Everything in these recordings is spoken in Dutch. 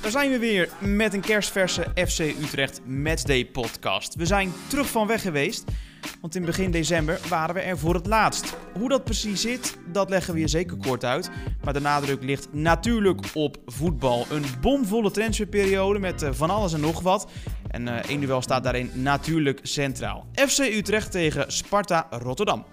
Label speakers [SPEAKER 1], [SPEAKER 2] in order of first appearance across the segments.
[SPEAKER 1] Daar zijn we weer met een kerstverse FC Utrecht Matchday podcast. We zijn terug van weg geweest, want in begin december waren we er voor het laatst. Hoe dat precies zit, dat leggen we je zeker kort uit. Maar de nadruk ligt natuurlijk op voetbal. Een bomvolle transferperiode met eh, van alles en nog wat. En één duel staat daarin natuurlijk centraal. FC Utrecht tegen Sparta Rotterdam.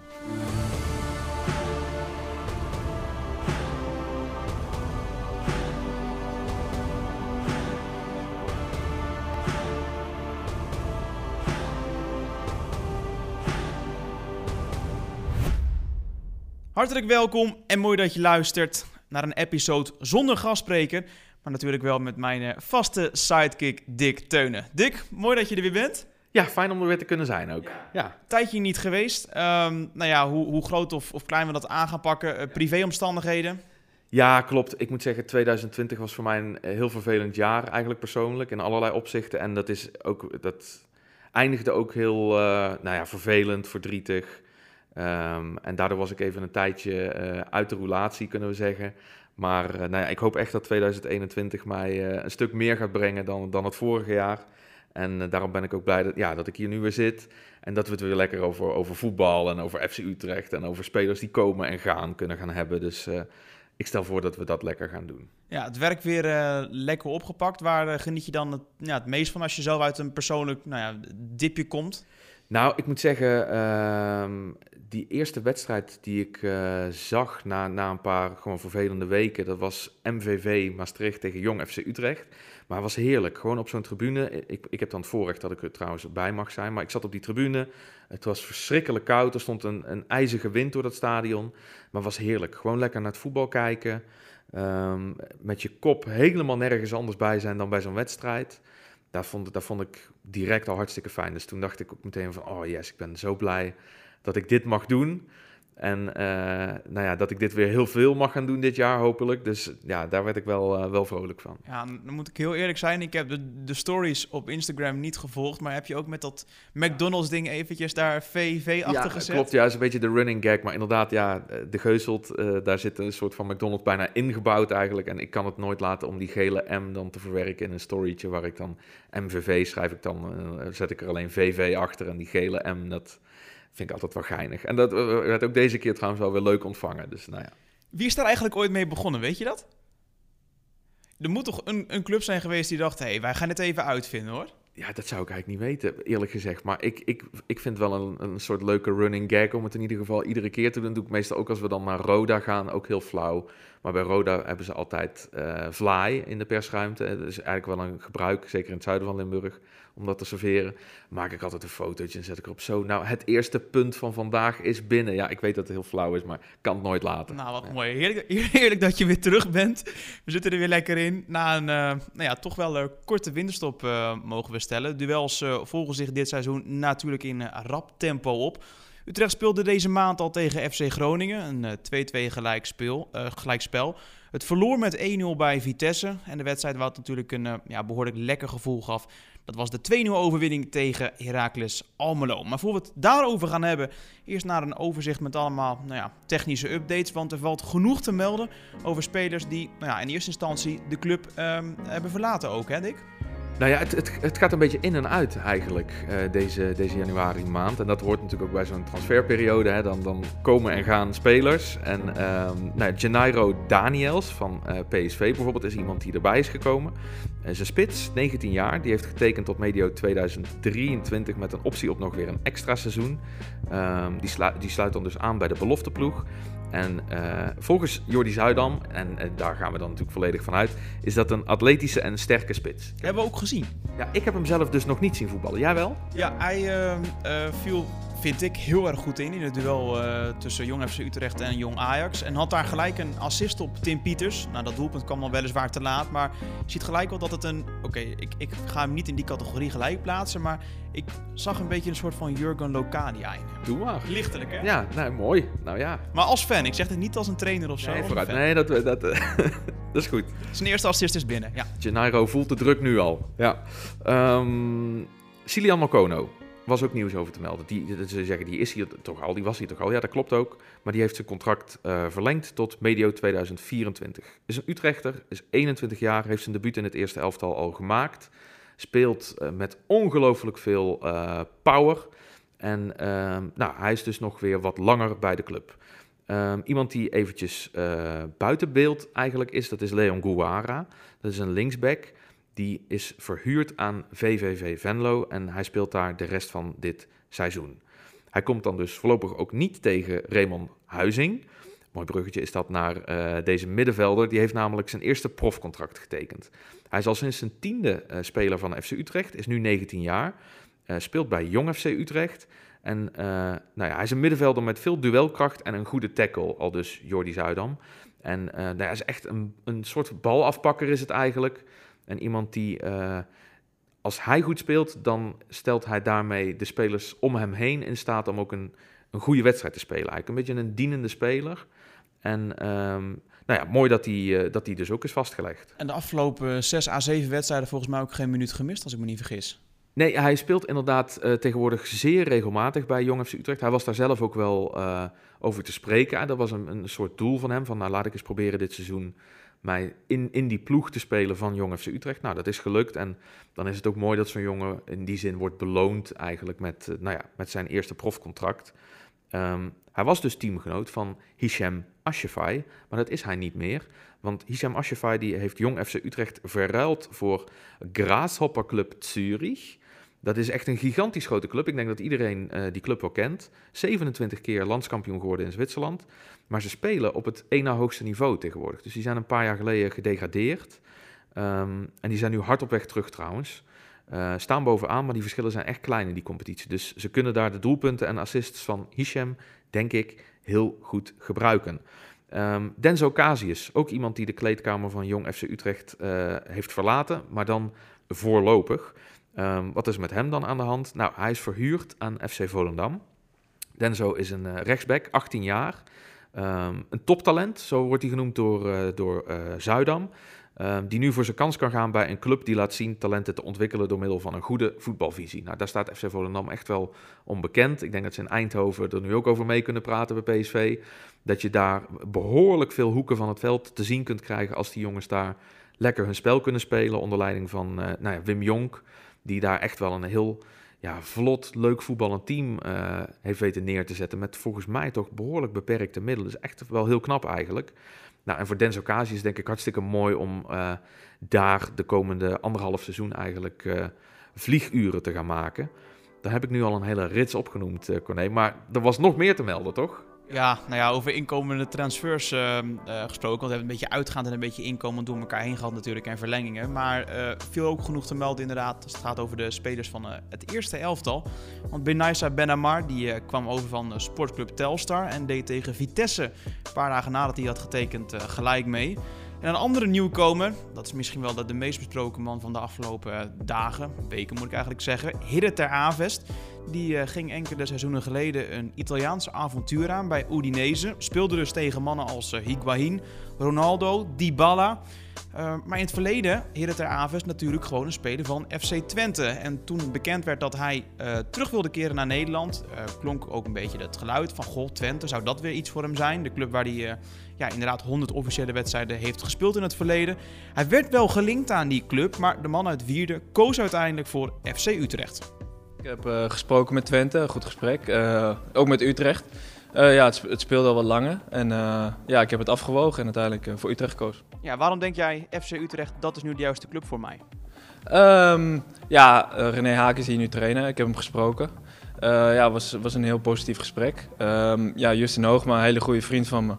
[SPEAKER 1] Hartelijk welkom en mooi dat je luistert naar een episode zonder gastspreker. Maar natuurlijk wel met mijn eh, vaste sidekick Dick Teunen. Dick, mooi dat je er weer bent.
[SPEAKER 2] Ja, fijn om er weer te kunnen zijn ook. Ja.
[SPEAKER 1] Tijdje niet geweest. Um, nou ja, hoe, hoe groot of, of, klein we dat aan gaan pakken. Uh, privéomstandigheden.
[SPEAKER 2] Ja, klopt. Ik moet zeggen, 2020 was voor mij een eh, heel vervelend jaar eigenlijk persoonlijk in allerlei opzichten. En dat is ook, dat eindigde ook heel, uh, nou ja, vervelend, verdrietig. Um, en daardoor was ik even een tijdje uh, uit de roulatie, kunnen we zeggen. Maar uh, nou ja, ik hoop echt dat 2021 mij uh, een stuk meer gaat brengen dan, dan het vorige jaar. En daarom ben ik ook blij dat, ja, dat ik hier nu weer zit. En dat we het weer lekker over, over voetbal en over FC Utrecht en over spelers die komen en gaan kunnen gaan hebben. Dus ik stel voor dat we dat lekker gaan doen.
[SPEAKER 1] Ja, het werk weer lekker opgepakt. Waar geniet je dan het, ja, het meest van als je zelf uit een persoonlijk nou ja, dipje komt?
[SPEAKER 2] Nou, ik moet zeggen, uh, die eerste wedstrijd die ik uh, zag na, na een paar gewoon vervelende weken, dat was MVV Maastricht tegen Jong FC Utrecht. Maar het was heerlijk, gewoon op zo'n tribune. Ik, ik heb dan het voorrecht dat ik er trouwens bij mag zijn, maar ik zat op die tribune. Het was verschrikkelijk koud, er stond een, een ijzige wind door dat stadion. Maar het was heerlijk, gewoon lekker naar het voetbal kijken. Um, met je kop helemaal nergens anders bij zijn dan bij zo'n wedstrijd daar vond, vond ik direct al hartstikke fijn. Dus toen dacht ik ook meteen van, oh yes, ik ben zo blij dat ik dit mag doen. En uh, nou ja, dat ik dit weer heel veel mag gaan doen dit jaar, hopelijk. Dus ja, daar werd ik wel, uh, wel vrolijk van.
[SPEAKER 1] Ja, dan moet ik heel eerlijk zijn. Ik heb de, de stories op Instagram niet gevolgd. Maar heb je ook met dat McDonald's-ding eventjes daar VV achter
[SPEAKER 2] ja,
[SPEAKER 1] gezet?
[SPEAKER 2] klopt. Ja, is een beetje de running gag. Maar inderdaad, ja, de Geuzelt, uh, daar zit een soort van McDonald's bijna ingebouwd eigenlijk. En ik kan het nooit laten om die gele M dan te verwerken in een storytje waar ik dan MVV schrijf ik dan, zet ik er alleen VV achter. En die gele M, dat vind ik altijd wel geinig. En dat werd ook deze keer trouwens wel weer leuk ontvangen. Dus nou ja.
[SPEAKER 1] Wie is daar eigenlijk ooit mee begonnen, weet je dat? Er moet toch een, een club zijn geweest die dacht, hé, hey, wij gaan het even uitvinden hoor.
[SPEAKER 2] Ja, dat zou ik eigenlijk niet weten, eerlijk gezegd. Maar ik, ik, ik vind wel een, een soort leuke running gag om het in ieder geval iedere keer te doen. doe ik meestal ook als we dan naar Roda gaan, ook heel flauw. Maar bij Roda hebben ze altijd uh, vlaai in de persruimte. Dat is eigenlijk wel een gebruik, zeker in het zuiden van Limburg, om dat te serveren. Maak ik altijd een fotootje en zet ik erop zo. Nou, het eerste punt van vandaag is binnen. Ja, ik weet dat het heel flauw is, maar kan het nooit laten.
[SPEAKER 1] Nou, wat
[SPEAKER 2] ja.
[SPEAKER 1] mooi. Heerlijk, heerlijk, dat je weer terug bent. We zitten er weer lekker in. Na een, uh, nou ja, toch wel een korte winterstop uh, mogen we stellen. Duels uh, volgen zich dit seizoen natuurlijk in rap tempo op. Utrecht speelde deze maand al tegen FC Groningen, een 2-2 gelijkspel, uh, gelijkspel. Het verloor met 1-0 bij Vitesse en de wedstrijd wat natuurlijk een ja, behoorlijk lekker gevoel gaf. Dat was de 2-0 overwinning tegen Heracles Almelo. Maar voor we het daarover gaan hebben, eerst naar een overzicht met allemaal nou ja, technische updates. Want er valt genoeg te melden over spelers die nou ja, in eerste instantie de club um, hebben verlaten ook, hè Dick?
[SPEAKER 2] Nou ja, het, het, het, gaat een beetje in en uit eigenlijk, uh, deze, deze januari maand. En dat hoort natuurlijk ook bij zo'n transferperiode. Hè. Dan, dan komen en gaan spelers. En um, nou, Daniels van uh, PSV bijvoorbeeld is iemand die erbij is gekomen. Uh, zijn spits, 19 jaar, die heeft getekend tot medio 2023 met een optie op nog weer een extra seizoen. Um, die, die sluit dan dus aan bij de belofteploeg. En uh, volgens Jordi Zuidam, en, en, daar gaan we dan natuurlijk volledig van uit, is dat een atletische en sterke spits.
[SPEAKER 1] Hebben we ook gezien.
[SPEAKER 2] Ja, ik heb hem zelf dus nog niet zien voetballen. Jij wel?
[SPEAKER 1] Ja, hij uh, uh, viel, vind ik, heel erg goed in in het duel tussen Jong FC Utrecht en Jong Ajax. En had daar gelijk een assist op Tim Pieters. Nou, dat doelpunt kwam dan weliswaar te laat, maar je ziet gelijk wel dat het een... Oké, okay, ik, ik ga hem niet in die categorie gelijk plaatsen, maar ik zag een beetje een soort van Jurgen Locadia in.
[SPEAKER 2] Doe maar.
[SPEAKER 1] Lichtelijk, hè?
[SPEAKER 2] Ja, nou mooi. Nou ja.
[SPEAKER 1] Maar als fan, ik zeg het niet als een trainer of zo.
[SPEAKER 2] Nee, vooruit. nee dat, dat, dat, dat is goed.
[SPEAKER 1] Zijn eerste assist is binnen, ja.
[SPEAKER 2] Gennaro voelt de druk nu al. Ja. Um, Silian Mokono. Was ook nieuws over te melden. Die, ze zeggen, die is hier toch al, die was hier toch al. Ja, dat klopt ook. Maar die heeft zijn contract uh, verlengd tot medio 2024. Is een Utrechter, is 21 jaar, heeft zijn debuut in het eerste elftal al gemaakt. Speelt uh, met ongelooflijk veel uh, power. En ehm, nou, hij is dus nog weer wat langer bij de club. Um, iemand die eventjes buiten beeld eigenlijk is, dat is Leon Gouara. Dat is een linksback. Die is verhuurd aan VVV Venlo en hij speelt daar de rest van dit seizoen. Hij komt dan dus voorlopig ook niet tegen Raymond Huizing. Mooi bruggetje is dat naar uh, deze middenvelder. Die heeft namelijk zijn eerste profcontract getekend. Hij is al sinds zijn tiende uh, speler van FC Utrecht, is nu 19 jaar. Uh, speelt bij Jong FC Utrecht. En nou ja, hij is een middenvelder met veel duelkracht en een goede tackle, al dus Jordi Zuidam. En nou, is echt een, een soort balafpakker is het eigenlijk. En iemand die, uh, als hij goed speelt, dan stelt hij daarmee de spelers om hem heen in staat om ook een, een goede wedstrijd te spelen. Eigenlijk een beetje een dienende speler. En um, nou ja, mooi dat die, uh, dat die dus ook is vastgelegd.
[SPEAKER 1] En de afgelopen 6 à 7 wedstrijden volgens mij ook geen minuut gemist, als ik me niet vergis.
[SPEAKER 2] Nee, hij speelt inderdaad uh, tegenwoordig zeer regelmatig bij Jong FC Utrecht. Hij was daar zelf ook wel uh, over te spreken. Dat was een, een soort doel van hem, van nou laat ik eens proberen dit seizoen mij in, in die ploeg te spelen van Jong FC Utrecht. Nou, dat is gelukt en dan is het ook mooi dat zo'n jongen in die zin wordt beloond eigenlijk met, uh, nou ja, met zijn eerste profcontract. Um, hij was dus teamgenoot van Hisham Ashafai, maar dat is hij niet meer. Want Hisham Ashafai die heeft Jong FC Utrecht verruild voor Grasshopper Club Zurich. Dat is echt een gigantisch grote club. Ik denk dat iedereen uh, die club wel kent. 27 keer landskampioen geworden in Zwitserland. Maar ze spelen op het één na hoogste niveau tegenwoordig. Dus die zijn een paar jaar geleden gedegradeerd. Um, en die zijn nu hard op weg terug trouwens. Uh, staan bovenaan, maar die verschillen zijn echt klein in die competitie. Dus ze kunnen daar de doelpunten en assists van Hisham, denk ik, heel goed gebruiken. Um, Denzo Casius, ook iemand die de kleedkamer van Jong FC Utrecht uh, heeft verlaten, maar dan voorlopig. Um, wat is met hem dan aan de hand? Nou, hij is verhuurd aan FC Volendam. Denzo is een uh, rechtsback, 18 jaar. Um, een toptalent, zo wordt hij genoemd door, uh, door uh, Zuidam. Um, die nu voor zijn kans kan gaan bij een club die laat zien talenten te ontwikkelen door middel van een goede voetbalvisie. Nou, daar staat FC Volendam echt wel onbekend. Ik denk dat ze in Eindhoven er nu ook over mee kunnen praten bij PSV. Dat je daar behoorlijk veel hoeken van het veld te zien kunt krijgen als die jongens daar lekker hun spel kunnen spelen. Onder leiding van nou ja, Wim Jonk, die daar echt wel een heel ja, vlot, leuk voetballend team uh, heeft weten neer te zetten. Met volgens mij toch behoorlijk beperkte middelen. Dus echt wel heel knap eigenlijk. Nou, en voor Denzel is denk ik hartstikke mooi om uh, daar de komende anderhalf seizoen eigenlijk uh, vlieguren te gaan maken. Daar heb ik nu al een hele rits opgenoemd, Corné. Maar er was nog meer te melden, toch?
[SPEAKER 1] Ja, nou ja, over inkomende transfers uh, uh, gesproken. Want we hebben een beetje uitgaand en een beetje inkomend door elkaar heen gehad natuurlijk en verlengingen. Maar uh, viel ook genoeg te melden inderdaad als het gaat over de spelers van het eerste elftal. Want Benaisa Benamar die kwam over van sportclub Telstar en deed tegen Vitesse een paar dagen nadat hij had getekend gelijk mee. En een andere nieuwkomer, dat is misschien wel de, meest besproken man van de afgelopen dagen, weken moet ik eigenlijk zeggen, Hidde ter Avest. Die uh, ging enkele seizoenen geleden een Italiaanse avontuur aan bij Udinese. Speelde dus tegen mannen als uh, Higuain, Ronaldo, Dybala. Uh, maar in het verleden heerde ter Aves natuurlijk gewoon een speler van FC Twente. En toen bekend werd dat hij terug wilde keren naar Nederland, klonk ook een beetje het geluid van... Goh, Twente, zou dat weer iets voor hem zijn? De club waar hij ja, inderdaad 100 officiële wedstrijden heeft gespeeld in het verleden. Hij werd wel gelinkt aan die club, maar de man uit Wierde koos uiteindelijk voor FC Utrecht.
[SPEAKER 3] Ik heb uh, gesproken met Twente, een goed gesprek. Uh, ook met Utrecht. Uh, ja, het, het, speelde al wat langer. En ja, ik heb het afgewogen en uiteindelijk voor Utrecht gekozen.
[SPEAKER 1] Ja, waarom denk jij FC Utrecht, dat is nu de juiste club voor mij?
[SPEAKER 3] Um, ja, René Haak is hier nu trainer. Ik heb hem gesproken. ja, was, was een heel positief gesprek. Um, ja, Justin Hoogma, een hele goede vriend van me.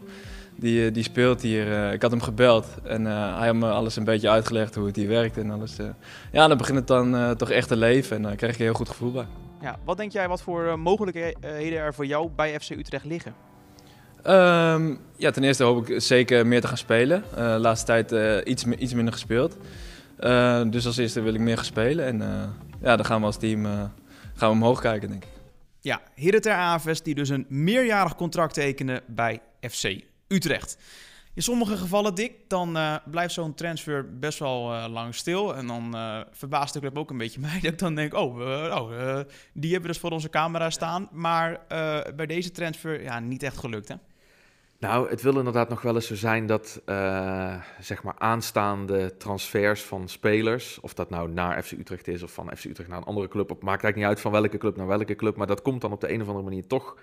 [SPEAKER 3] Die, eh, die speelt hier. Uh, ik had hem gebeld en uh, hij had me alles een beetje uitgelegd hoe het hier werkt en alles. Uh, ja, dan begint het dan toch echt te leven en dan krijg je een heel goed gevoel bij.
[SPEAKER 1] Ja, wat denk jij wat voor mogelijkheden er voor jou bij FC Utrecht liggen?
[SPEAKER 3] Um, ja, ten eerste hoop ik zeker meer te gaan spelen. de laatste tijd iets, iets minder gespeeld. dus als eerste wil ik meer gaan spelen en ja, dan gaan we als team gaan we omhoog kijken, denk ik.
[SPEAKER 1] Ja, Heren ter Aves die dus een meerjarig contract tekenen bij FC Utrecht. In sommige gevallen, Dick, dan uh, blijft zo'n transfer best wel uh, lang stil. En dan uh, verbaast de club ook een beetje mij. Dat ik dan denk, oh, oh die hebben we dus voor onze camera staan. Maar bij deze transfer, ja, niet echt gelukt, hè?
[SPEAKER 2] Nou, het wil inderdaad nog wel eens zo zijn dat zeg maar aanstaande transfers van spelers, of dat nou naar FC Utrecht is of van FC Utrecht naar een andere club, het maakt eigenlijk niet uit van welke club naar welke club, maar dat komt dan op de een of andere manier toch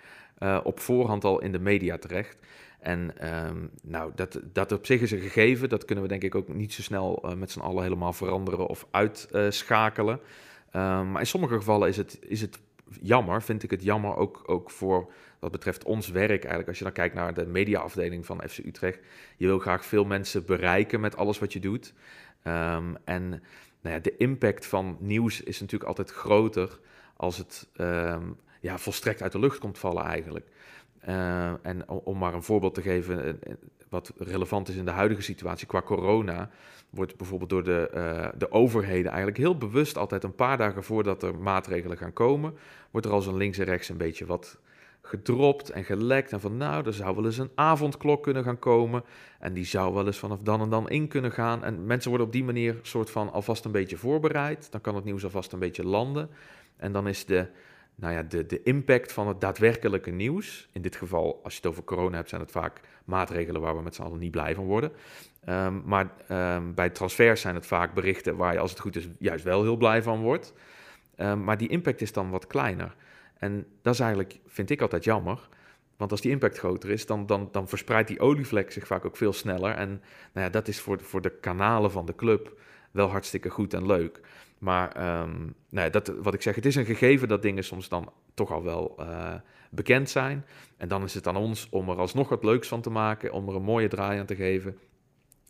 [SPEAKER 2] op voorhand al in de media terecht. En ehm, nou, dat, dat op zich is een gegeven. Dat kunnen we denk ik ook niet zo snel uh, met z'n allen helemaal veranderen of uitschakelen. Uh, maar in sommige gevallen is het, is het jammer, vind ik het jammer ook, ook voor wat betreft ons werk eigenlijk. Als je dan kijkt naar de mediaafdeling van FC Utrecht. Je wil graag veel mensen bereiken met alles wat je doet. Um, en nou ja, de impact van nieuws is natuurlijk altijd groter als het um, ja, volstrekt uit de lucht komt vallen eigenlijk. Uh, en om maar een voorbeeld te geven, eh, eh, wat relevant is in de huidige situatie qua corona, wordt bijvoorbeeld door de, uh, de overheden eigenlijk heel bewust altijd een paar dagen voordat er maatregelen gaan komen, wordt er al zo links en rechts een beetje wat gedropt en gelekt. En van nou, er zou wel eens een avondklok kunnen gaan komen. En die zou wel eens vanaf dan en dan in kunnen gaan. En mensen worden op die manier soort van alvast een beetje voorbereid. Dan kan het nieuws alvast een beetje landen. En dan is de, nou ja, de, de impact van het daadwerkelijke nieuws. In dit geval, als je het over corona hebt, zijn het vaak maatregelen waar we met z'n allen niet blij van worden. Um, maar um, bij transfers zijn het vaak berichten waar je, als het goed is, juist wel heel blij van wordt. Um, maar die impact is dan wat kleiner. En dat is eigenlijk, vind ik altijd jammer. Want als die impact groter is, dan, dan, dan verspreidt die olievlek zich vaak ook veel sneller. En nou ja, dat is voor, voor de kanalen van de club wel hartstikke goed en leuk. Maar um, nou, dat, wat ik zeg, het is een gegeven dat dingen soms dan toch al wel uh, bekend zijn. En dan is het aan ons om er alsnog wat leuks van te maken, om er een mooie draai aan te geven.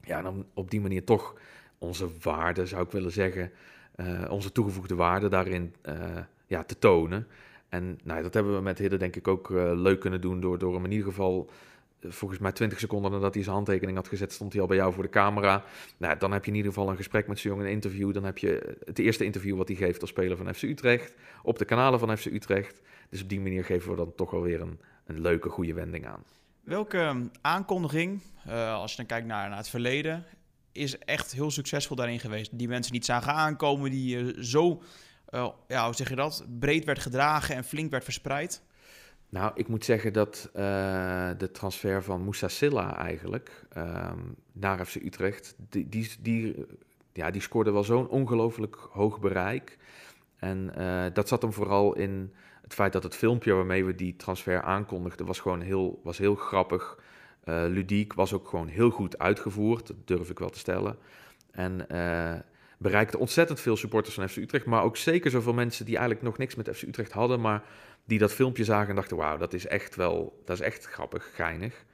[SPEAKER 2] Ja, en dan op die manier toch onze waarde, zou ik willen zeggen, uh, onze toegevoegde waarde daarin uh, ja, te tonen. En nou, dat hebben we met Hidde denk ik ook leuk kunnen doen door, door hem in ieder geval volgens mij 20 seconden nadat hij zijn handtekening had gezet, stond hij al bij jou voor de camera. Nou, dan heb je in ieder geval een gesprek met zo'n jongen, een interview. Dan heb je het eerste interview wat hij geeft als speler van FC Utrecht, op de kanalen van FC Utrecht. Dus op die manier geven we dan toch alweer een, een leuke, goede wending aan.
[SPEAKER 1] Welke ehm, aankondiging, als je dan kijkt naar, naar het verleden, is echt heel succesvol daarin geweest? Die mensen niet zagen aankomen, die zo, uh, ja, hoe zeg je dat, breed werd gedragen en flink werd verspreid?
[SPEAKER 2] Nou, ik moet zeggen dat uh, de transfer van Moussa Silla eigenlijk um, naar FC Utrecht, die, die, die, ja, die scoorde wel zo'n ongelooflijk hoog bereik. En uh, dat zat hem vooral in het feit dat het filmpje waarmee we die transfer aankondigden, was gewoon heel, was heel grappig. Uh, ludiek, was ook gewoon heel goed uitgevoerd, durf ik wel te stellen. En bereikte ontzettend veel supporters van FC Utrecht, maar ook zeker zoveel mensen die eigenlijk nog niks met FC Utrecht hadden, maar die dat filmpje zagen en dachten, wauw, dat is echt wel, dat is echt grappig, geinig.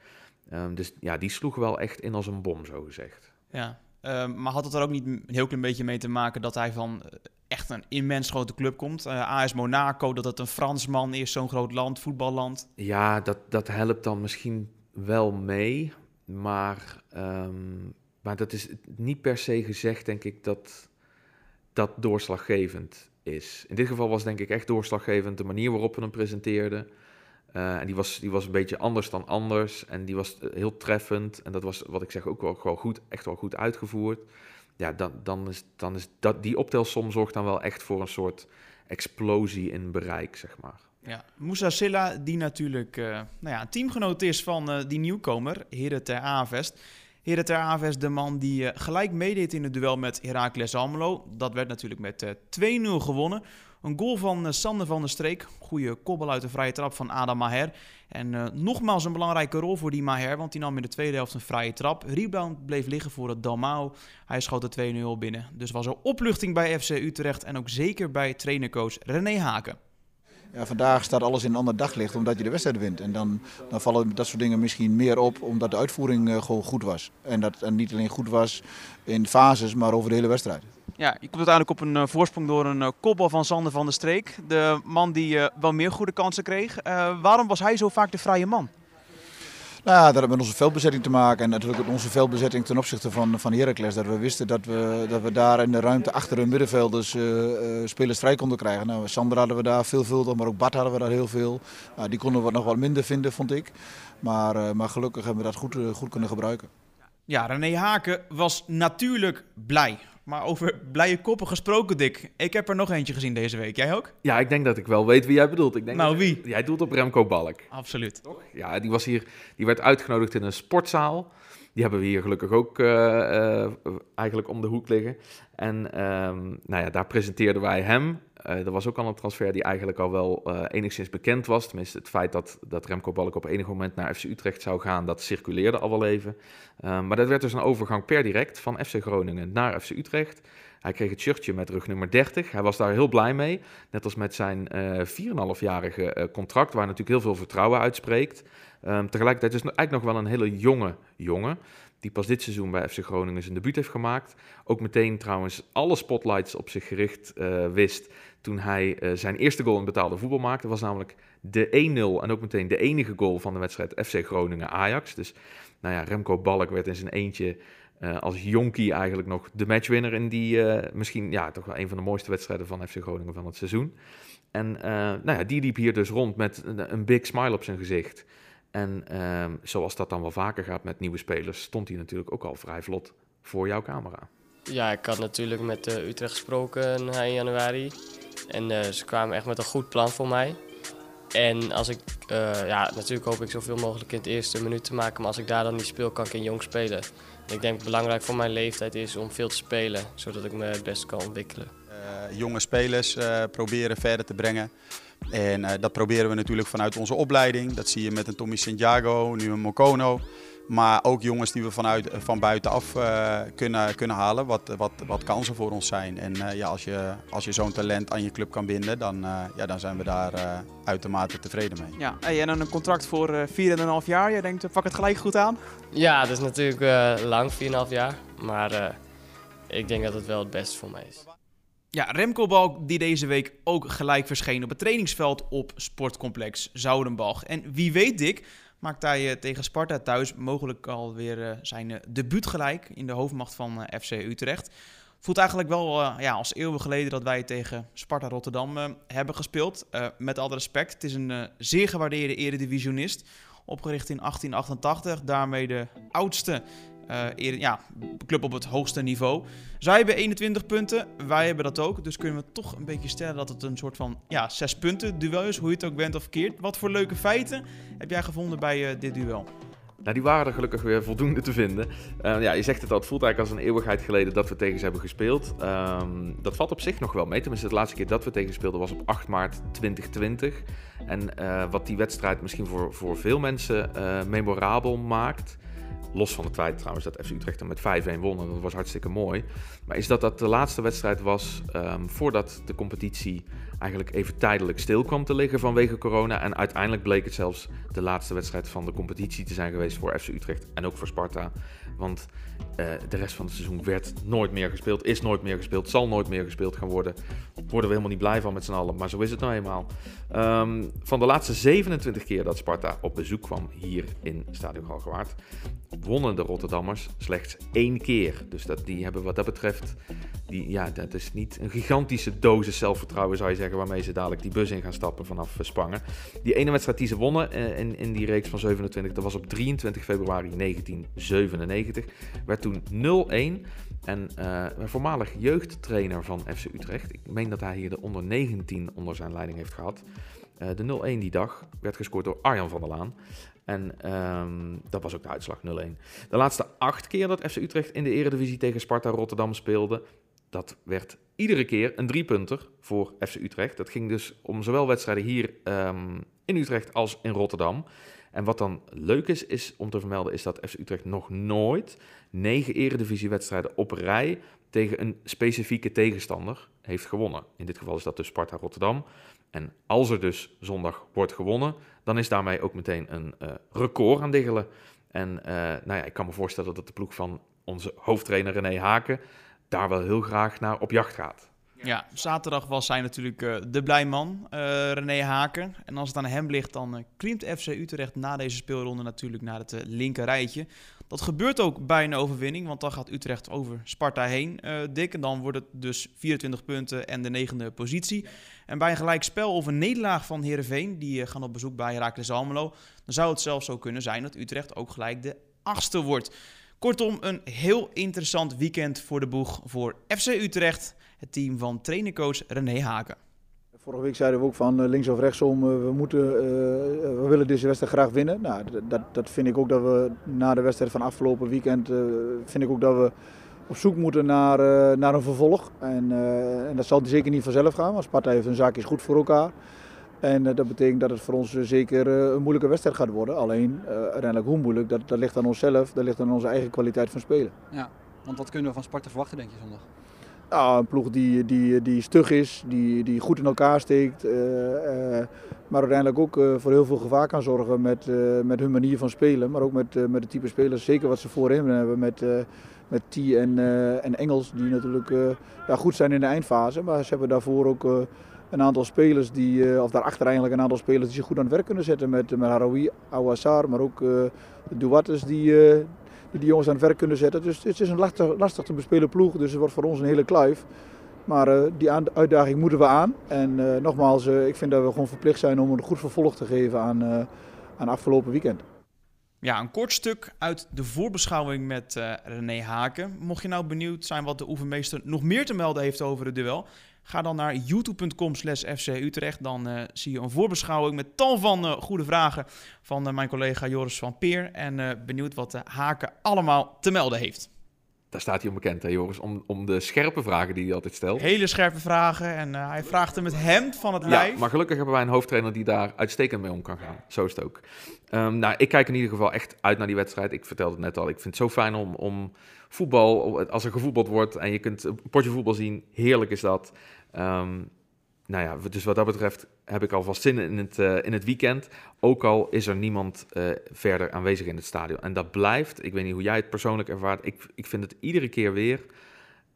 [SPEAKER 2] Um, dus ja, die sloeg wel echt in als een bom, zo gezegd.
[SPEAKER 1] Ja, um, maar had het er ook niet een heel klein beetje mee te maken dat hij van eh, echt een immens grote club komt? Uh, eh, AS Monaco, dat het een Fransman is, zo'n groot land, voetballand.
[SPEAKER 2] Ja, dat, dat helpt dan misschien wel mee, maar, um, maar dat is niet per se gezegd, denk ik, dat dat doorslaggevend is. In dit geval was denk ik echt doorslaggevend de manier waarop we hem presenteerden. Uh, en die was, die was een beetje anders dan anders. En die was eh, heel treffend. En dat was, wat ik zeg, ook wel gewoon goed, echt wel goed uitgevoerd. Ja, dan, dan is, dan is dat, die optelsom zorgt dan wel echt voor een soort explosie in bereik, zeg maar.
[SPEAKER 1] Ja, Moussa Silla, die natuurlijk uh, nou ja, een teamgenoot is van die nieuwkomer, Heren ter Avest. Heren ter Aves, de man die uh, gelijk meedeed in het duel met Heracles Almelo. Dat werd natuurlijk met uh, 2-0 gewonnen. Een goal van uh, Sander van der Streek. Goede kobbel uit de vrije trap van Adam Maher. En nogmaals een belangrijke rol voor die Maher, want die nam in de tweede helft een vrije trap. Rebound bleef liggen voor het Dalmau. Hij schoot de 2-0 binnen. Dus was er opluchting bij FC Utrecht en ook zeker bij trainercoach René Haken.
[SPEAKER 4] Ja, vandaag staat alles in een ander daglicht omdat je de wedstrijd wint. En dan, dan vallen dat soort dingen misschien meer op omdat de uitvoering uh, gewoon goed was. En dat en niet alleen goed was in fases, maar over de hele wedstrijd.
[SPEAKER 1] Ja, je komt uiteindelijk op een uh, voorsprong door een uh, kopbal van Sander van der Streek. De man die wel meer goede kansen kreeg. waarom was hij zo vaak de vrije man?
[SPEAKER 4] Nou dat had met onze veldbezetting te maken. En natuurlijk onze veldbezetting ten opzichte van, van Heracles. Dat we wisten dat we, dat we daar in de ruimte achter de middenvelders uh, uh, spelers vrij konden krijgen. Nou, Sander hadden we daar veelvuldig, maar ook Bart hadden we daar heel veel. Nou, die konden we nog wat minder vinden, vond ik. Maar, uh, maar gelukkig hebben we dat goed, goed kunnen gebruiken.
[SPEAKER 1] Ja, René Haken was natuurlijk blij. Maar over blije koppen gesproken, Dick. Ik heb er nog eentje gezien deze week. Jij ook?
[SPEAKER 2] Ja, ik denk dat ik wel weet wie jij bedoelt. Ik denk
[SPEAKER 1] nou, wie?
[SPEAKER 2] Jij doelt op Remco Balk.
[SPEAKER 1] Absoluut.
[SPEAKER 2] Toch? Ja, die was hier. Die werd uitgenodigd in een sportzaal. Die hebben we hier gelukkig ook uh, uh, eigenlijk om de hoek liggen. En um, nou ja, daar presenteerden wij hem. Uh, er was ook al een transfer die eigenlijk al wel uh, enigszins bekend was. Tenminste, het feit dat, dat Remco Balk op enig moment naar FC Utrecht zou gaan, dat circuleerde al wel even. Uh, maar dat werd dus een overgang per direct van FC Groningen naar FC Utrecht. Hij kreeg het shirtje met rug nummer 30. Hij was daar heel blij mee. Net als met zijn 4,5-jarige contract, waar natuurlijk heel veel vertrouwen uitspreekt. Um, tegelijkertijd is het eigenlijk nog wel een hele jonge jongen die pas dit seizoen bij FC Groningen zijn debuut heeft gemaakt. Ook meteen trouwens alle spotlights op zich gericht uh, wist toen hij uh, zijn eerste goal in betaalde voetbal maakte. Was namelijk de 1-0 en ook meteen de enige goal van de wedstrijd FC Groningen-Ajax. Dus nou ja, Remco Balk werd in zijn eentje uh, als jonkie eigenlijk nog de matchwinner in die misschien ja, toch wel een van de mooiste wedstrijden van FC Groningen van het seizoen. En nou ja, die liep hier dus rond met een big smile op zijn gezicht. En um, zoals dat dan wel vaker gaat met nieuwe spelers, stond hij natuurlijk ook al vrij vlot voor jouw camera.
[SPEAKER 5] Ja, ik had natuurlijk met uh, Utrecht gesproken in januari. En uh, ze kwamen echt met een goed plan voor mij. En als ik, uh, ja, natuurlijk hoop ik zoveel mogelijk in het eerste minuut te maken. Maar als ik daar dan niet speel, kan ik in jong spelen. En ik denk dat belangrijk voor mijn leeftijd is om veel te spelen, zodat ik me het best kan ontwikkelen.
[SPEAKER 6] jonge spelers proberen verder te brengen. En uh, dat proberen we natuurlijk vanuit onze opleiding. Dat zie je met een Tommy Santiago, nu een Mokono. Maar ook jongens die we vanuit, van buitenaf uh, kunnen, kunnen halen, wat, wat, wat kansen voor ons zijn. En uh, ja, als je, als je zo'n talent aan je club kan binden, dan, ja, dan zijn we daar uitermate tevreden mee.
[SPEAKER 1] Ja, hey, en dan een contract voor 4,5 jaar. Jij denkt, pak het gelijk goed aan?
[SPEAKER 5] Ja, dat is natuurlijk lang, 4,5 jaar. Maar ik denk dat het wel het beste voor mij is.
[SPEAKER 1] Ja, Remco Balk die deze week ook gelijk verscheen op het trainingsveld op sportcomplex Zoudenbach. En wie weet Dick, maakt hij uh, tegen Sparta thuis mogelijk alweer uh, zijn uh, debuut gelijk in de hoofdmacht van FC Utrecht. Voelt eigenlijk wel ja, als eeuwen geleden dat wij tegen Sparta Rotterdam hebben gespeeld. met alle respect, het is een zeer gewaardeerde eredivisionist. Opgericht in 1888, daarmee de oudste uh, ja, club op het hoogste niveau. Zij hebben 21 punten, wij hebben dat ook. Dus kunnen we toch een beetje stellen dat het een soort van ja, zes punten duel is, hoe je het ook bent of verkeerd. Wat voor leuke feiten heb jij gevonden bij uh, dit duel?
[SPEAKER 2] Nou, die waren er gelukkig weer voldoende te vinden. Uh, ja, je zegt het al, het voelt eigenlijk als een eeuwigheid geleden dat we tegen ze hebben gespeeld. Um, dat valt op zich nog wel mee. Tenminste, de laatste keer dat we tegen speelden was op 8 maart 2020. En wat die wedstrijd misschien voor, voor veel mensen memorabel maakt, Los van het feit trouwens dat FC Utrecht er met 5-1 won. En dat was hartstikke mooi. Maar is dat dat de laatste wedstrijd was um, voordat de competitie eigenlijk even tijdelijk stil kwam te liggen vanwege corona. En uiteindelijk bleek het zelfs de laatste wedstrijd van de competitie te zijn geweest voor FC Utrecht en ook voor Sparta. Want uh, de rest van het seizoen werd nooit meer gespeeld, is nooit meer gespeeld, zal nooit meer gespeeld gaan worden. Worden we helemaal niet blij van met z'n allen, maar zo is het nou eenmaal. Um, van de laatste 27 keer dat Sparta op bezoek kwam hier in Stadion Galgenwaard, wonnen de Rotterdammers slechts één keer. Dus dat, die hebben wat dat betreft, die, ja, dat is niet een gigantische dosis zelfvertrouwen zou je zeggen, waarmee ze dadelijk die bus in gaan stappen vanaf uh, Spangen. Die ene wedstrijd die ze wonnen uh, in, in die reeks van 27, dat was op 23 februari 1997, werd toen 0-1. En uh, een voormalig jeugdtrainer van FC Utrecht, ik meen dat hij hier de onder 19 onder zijn leiding heeft gehad. De 0-1 die dag werd gescoord door Arjan van der Laan. En um, dat was ook de uitslag 0-1. De laatste acht keer dat FC Utrecht in de eredivisie tegen Sparta Rotterdam speelde, dat werd iedere keer een driepunter voor FC Utrecht. Dat ging dus om zowel wedstrijden hier um, in Utrecht als in Rotterdam. En wat dan leuk is, is om te vermelden, is dat FC Utrecht nog nooit negen eredivisiewedstrijden op rij tegen een specifieke tegenstander heeft gewonnen. In dit geval is dat dus Sparta Rotterdam. En als er dus zondag wordt gewonnen, dan is daarmee ook meteen een uh, record aan diggelen. En uh, nou ja, ik kan me voorstellen dat de ploeg van onze hoofdtrainer René Haken daar wel heel graag naar op jacht gaat.
[SPEAKER 1] Ja, zaterdag was hij natuurlijk uh, de blijman, uh, René Haken. En als het aan hem ligt, dan uh, klimt FC Utrecht na deze speelronde natuurlijk naar het linker rijtje. Dat gebeurt ook bij een overwinning, want dan gaat Utrecht over Sparta heen, dik. En dan wordt het dus 24 punten en de negende positie. En bij een gelijk spel of een nederlaag van Heerenveen, die gaan op bezoek bij Heracles Almelo, dan zou het zelfs zo kunnen zijn dat Utrecht ook gelijk de achtste wordt. Kortom, een heel interessant weekend voor de boeg voor FC Utrecht, het team van trainercoach René Haken.
[SPEAKER 4] Vorige week zeiden we ook van eh, links of rechtsom, eh, we, moeten, uh, we willen deze wedstrijd graag winnen. Nou, dat, dat vind ik ook dat we na de wedstrijd van afgelopen weekend, vind ik ook dat we op zoek moeten naar, naar een vervolg. En, en dat zal zeker niet vanzelf gaan, want Sparta heeft een zaakjes goed voor elkaar. En dat betekent dat het voor ons zeker een moeilijke wedstrijd gaat worden. Alleen uiteindelijk hoe moeilijk, dat, dat ligt aan onszelf, dat ligt aan onze eigen kwaliteit van spelen.
[SPEAKER 7] Ja, want wat kunnen we van Sparta verwachten denk je zondag?
[SPEAKER 4] Nou, een ploeg die, die, die stug is, die, die goed in elkaar steekt. Uh, uh, maar uiteindelijk ook uh, voor heel veel gevaar kan zorgen met, met hun manier van spelen. Maar ook met, met het type spelers, zeker wat ze voorin hebben met, met T en, en Engels. Die natuurlijk ja, goed zijn in de eindfase. Maar ze hebben daarvoor ook een aantal spelers, die, of daarachter eigenlijk een aantal spelers die zich goed aan het werk kunnen zetten. Met, met Haroui, Awassar, maar ook de Duates die die die jongens aan het werk kunnen zetten. Dus het is een lastig, lastig te bespelen ploeg, dus het wordt voor ons een hele kluif. Maar uh, die uitdaging moeten we aan. En uh, nogmaals, uh, ik vind dat we gewoon verplicht zijn om een goed vervolg te geven aan, aan afgelopen weekend.
[SPEAKER 1] Ja, een kort stuk uit de voorbeschouwing met René Haken. Mocht je nou benieuwd zijn wat de oefenmeester nog meer te melden heeft over het duel, Ga dan naar youtube.com slash FC Utrecht. Dan uh, zie je een voorbeschouwing met tal van uh, goede vragen van uh, mijn collega Joris van Peer. En benieuwd wat de Haken allemaal te melden heeft.
[SPEAKER 2] Daar staat hij onbekend, hè Joris, om, om de scherpe vragen die hij altijd stelt.
[SPEAKER 1] Hele scherpe vragen en hij vraagt hem het hemd van het lijf.
[SPEAKER 2] Ja, maar gelukkig hebben wij een hoofdtrainer die daar uitstekend mee om kan gaan. Zo is het ook. Um, nou, ik kijk in ieder geval echt uit naar die wedstrijd. Ik vertelde het net al, ik vind het zo fijn om, om voetbal, als er gevoetbald wordt en je kunt een potje voetbal zien, heerlijk is dat. Um, nou ja, dus wat dat betreft heb ik alvast zin in het, uh, in het weekend. Ook al is er niemand uh, verder aanwezig in het stadion. En dat blijft, ik weet niet hoe jij het persoonlijk ervaart. Ik, ik vind het iedere keer weer,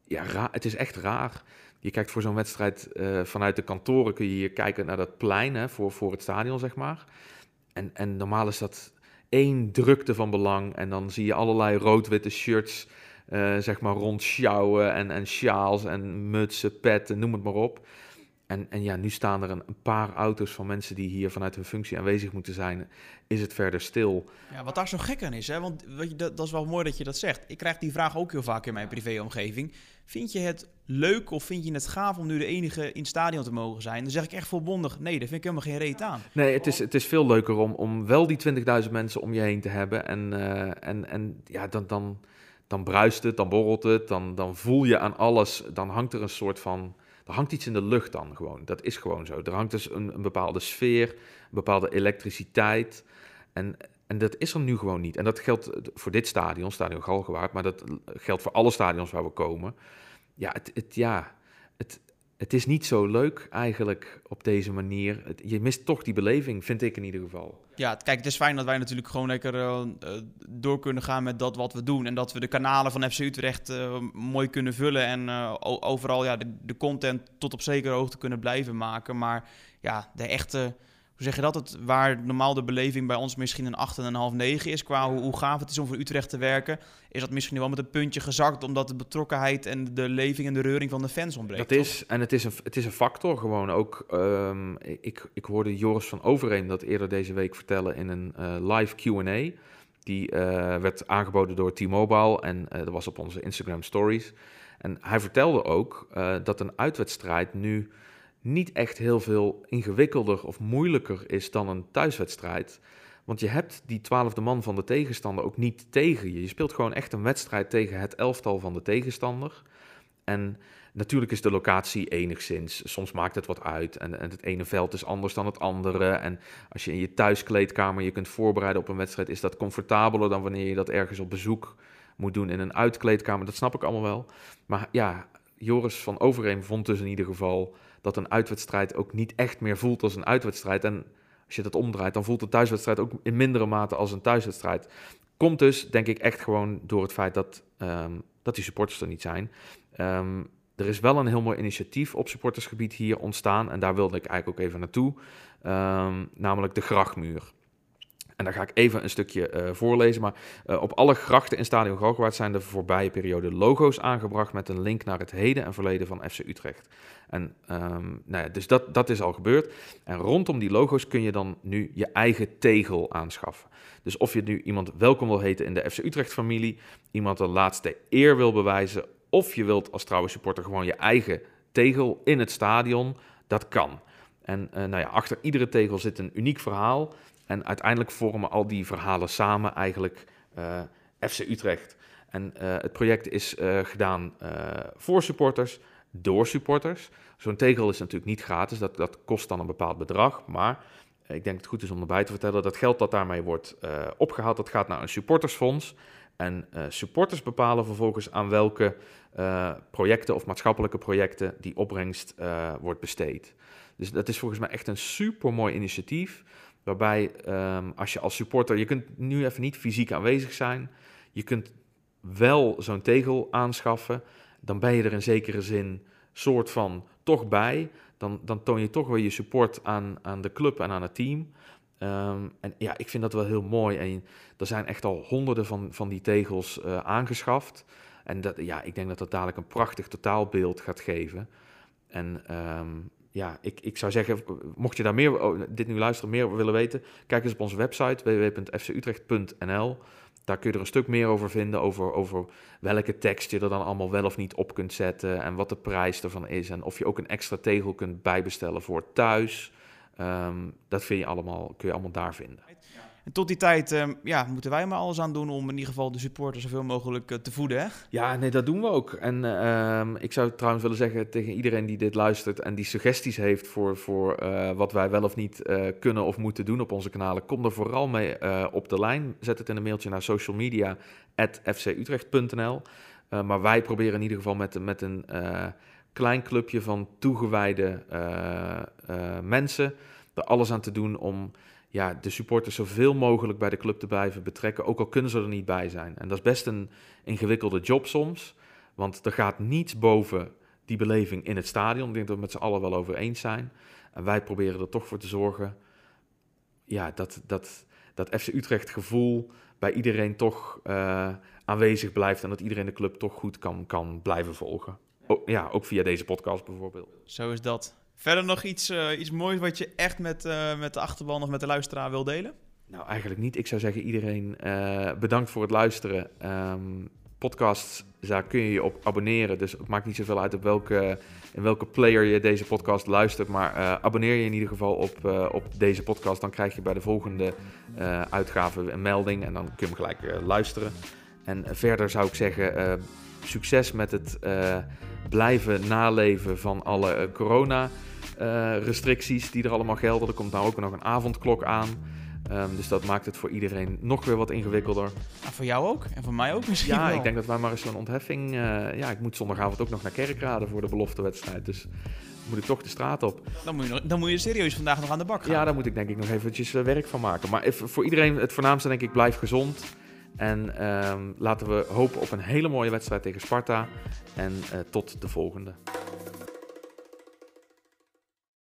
[SPEAKER 2] ja, raar, het is echt raar. Je kijkt voor zo'n wedstrijd uh, vanuit de kantoren, kun je hier kijken naar dat plein hè, voor, voor het stadion, zeg maar. En, en normaal is dat één drukte van belang. En dan zie je allerlei rood-witte shirts uh, zeg maar rondsjouwen en, en sjaals en mutsen, petten, noem het maar op. En, en ja, nu staan er een, een, paar auto's van mensen die hier vanuit hun functie aanwezig moeten zijn. Is het verder stil?
[SPEAKER 1] Ja, wat daar zo gek aan is, hè? want weet je, dat, dat is wel mooi dat je dat zegt. Ik krijg die vraag ook heel vaak in mijn privéomgeving. Vind je het leuk of vind je het gaaf om nu de enige in het stadion te mogen zijn? Dan zeg ik echt volmondig, nee, daar vind ik helemaal geen reet aan.
[SPEAKER 2] Nee, het is, het is veel leuker om, om wel die 20.000 mensen om je heen te hebben. En, uh, en, en ja, dan... dan dan bruist het, dan borrelt het, dan, dan voel je aan alles, dan hangt er een soort van, er hangt iets in de lucht dan gewoon. Dat is gewoon zo. Er hangt dus een, een bepaalde sfeer, een bepaalde elektriciteit. En, en dat is er nu gewoon niet. En dat geldt voor dit stadion, Stadion Galgenwaard, maar dat geldt voor alle stadions waar we komen. Ja, het, het, ja, het, het is niet zo leuk eigenlijk op deze manier. je mist toch die beleving, vind ik in ieder geval.
[SPEAKER 1] Ja, kijk, het is fijn dat wij natuurlijk gewoon lekker uh, door kunnen gaan met dat wat we doen. En dat we de kanalen van FC Utrecht uh, mooi kunnen vullen. En uh, overal ja, de, de, content tot op zekere hoogte kunnen blijven maken. Maar ja, de echte hoe zeg je dat? Het, waar normaal de beleving bij ons misschien een 8,5, 9 is, qua hoe, hoe, gaaf het is om voor Utrecht te werken, is dat misschien wel met een puntje gezakt, omdat de betrokkenheid en de leving en de reuring van de fans ontbreekt.
[SPEAKER 2] Dat is, en het is, een, het is een factor gewoon ook. Um, ik, ik hoorde Joris van Overeem dat eerder deze week vertellen in een uh, live Q&A. Die uh, werd aangeboden door T-Mobile en uh, dat was op onze Instagram stories. En hij vertelde ook dat een uitwedstrijd nu niet echt heel veel ingewikkelder of moeilijker is dan een thuiswedstrijd. Want je hebt die twaalfde man van de tegenstander ook niet tegen je. Je speelt gewoon echt een wedstrijd tegen het elftal van de tegenstander. En natuurlijk is de locatie enigszins. Soms maakt het wat uit. En, en, het ene veld is anders dan het andere. En als je in je thuiskleedkamer je kunt voorbereiden op een wedstrijd, is dat comfortabeler dan wanneer je dat ergens op bezoek moet doen in een uitkleedkamer. Dat snap ik allemaal wel. Maar ja, Joris van Overeem vond dus in ieder geval dat een uitwedstrijd ook niet echt meer voelt als een uitwedstrijd. En als je dat omdraait, dan voelt een thuiswedstrijd ook in mindere mate als een thuiswedstrijd. Komt dus, denk ik, echt gewoon door het feit dat, um, dat die supporters er niet zijn. Um, er is wel een heel mooi initiatief op supportersgebied hier ontstaan. En daar wilde ik eigenlijk ook even naartoe. Ehm, namelijk de Grachtmuur. En daar ga ik even een stukje uh, voorlezen. Maar uh, op alle grachten in Stadion Galgenwaard zijn de voorbije periode logo's aangebracht met een link naar het heden en verleden van FC Utrecht. En um, nou ja, dus dat, dat is al gebeurd. En rondom die logo's kun je dan nu je eigen tegel aanschaffen. Dus of je nu iemand welkom wil heten in de FC Utrecht-familie, iemand de laatste eer wil bewijzen, of je wilt als trouwe supporter gewoon je eigen tegel in het stadion, dat kan. En uh, nou ja, achter iedere tegel zit een uniek verhaal. En uiteindelijk vormen al die verhalen samen eigenlijk uh, FC Utrecht. En uh, het project is uh, gedaan voor supporters, door supporters. Zo'n tegel is natuurlijk niet gratis, dat, dat kost dan een bepaald bedrag. Maar ik denk het goed is om erbij te vertellen dat geld dat daarmee wordt opgehaald, dat gaat naar een supportersfonds. En supporters bepalen vervolgens aan welke projecten of maatschappelijke projecten die opbrengst wordt besteed. Dus dat is volgens mij echt een super mooi initiatief. Waarbij um, als je als supporter, je kunt nu even niet fysiek aanwezig zijn. Je kunt wel zo'n tegel aanschaffen. Dan ben je er in zekere zin soort van toch bij. Dan, dan toon je toch weer je support aan, aan de club en aan het team. Um, en ja, ik vind dat wel heel mooi. En er zijn echt al honderden van, van die tegels uh, aangeschaft. En dat, ja, ik denk dat dat dadelijk een prachtig totaalbeeld gaat geven. En um, ja, ik, ik zou zeggen, mocht je daar meer, oh, dit nu luisteren, meer willen weten, kijk eens op onze website www.fcutrecht.nl. Daar kun je er een stuk meer over vinden, over, over welke tekst je er dan allemaal wel of niet op kunt zetten en wat de prijs ervan is en of je ook een extra tegel kunt bijbestellen voor thuis. Um, dat vind je allemaal, kun je allemaal daar vinden.
[SPEAKER 1] En tot die tijd uh, ja, moeten wij maar alles aan doen om in ieder geval de supporters zoveel mogelijk uh, te voeden. Hè?
[SPEAKER 2] Ja, nee, dat doen we ook. En uh, ik zou trouwens willen zeggen tegen iedereen die dit luistert en die suggesties heeft voor, voor eh, wat wij wel of niet kunnen of moeten doen op onze kanalen, kom er vooral mee op de lijn. Zet het in een mailtje naar social media fcutrecht.nl. maar wij proberen in ieder geval met, met een klein clubje van toegewijde mensen er alles aan te doen om ja, de supporters zoveel mogelijk bij de club te blijven betrekken, ook al kunnen ze er niet bij zijn. En dat is best een ingewikkelde job soms, want er gaat niets boven die beleving in het stadion. Ik denk dat we met z'n allen wel over eens zijn. En wij proberen er toch voor te zorgen ja, dat, dat, dat FC Utrecht gevoel bij iedereen toch uh, aanwezig blijft en dat iedereen de club toch goed kan, kan blijven volgen. Ja, ook via deze podcast bijvoorbeeld.
[SPEAKER 1] Zo is dat. Verder nog iets, uh, iets moois wat je echt met, uh, met de achterban of met de luisteraar wil delen?
[SPEAKER 2] Nou, eigenlijk niet. Ik zou zeggen iedereen uh, bedankt voor het luisteren. Um, podcasts, daar kun je je op abonneren. Dus het maakt niet zoveel uit op welke, in welke player je deze podcast luistert. Maar abonneer je in ieder geval op, op deze podcast. Dan krijg je bij de volgende uitgave een melding. En dan kun je hem gelijk luisteren. En verder zou ik zeggen, succes met het blijven naleven van alle corona uh, restricties die er allemaal gelden. Er komt nou ook nog een avondklok aan. Um, dus dat maakt het voor iedereen nog weer wat ingewikkelder.
[SPEAKER 1] Ah, voor jou ook? En voor mij ook misschien
[SPEAKER 2] Ja,
[SPEAKER 1] wel.
[SPEAKER 2] ik denk dat wij maar eens zo'n ontheffing... Uh, ja, ik moet zondagavond ook nog naar Kerkrade voor de beloftewedstrijd. Dus moet ik toch de straat op.
[SPEAKER 1] Dan moet je, nog, dan moet je serieus vandaag nog aan de bak gaan.
[SPEAKER 2] Ja, daar moet ik denk ik nog eventjes werk van maken. Maar voor iedereen het voornaamste denk ik, blijf gezond. En um, laten we hopen op een hele mooie wedstrijd tegen Sparta. En tot de volgende.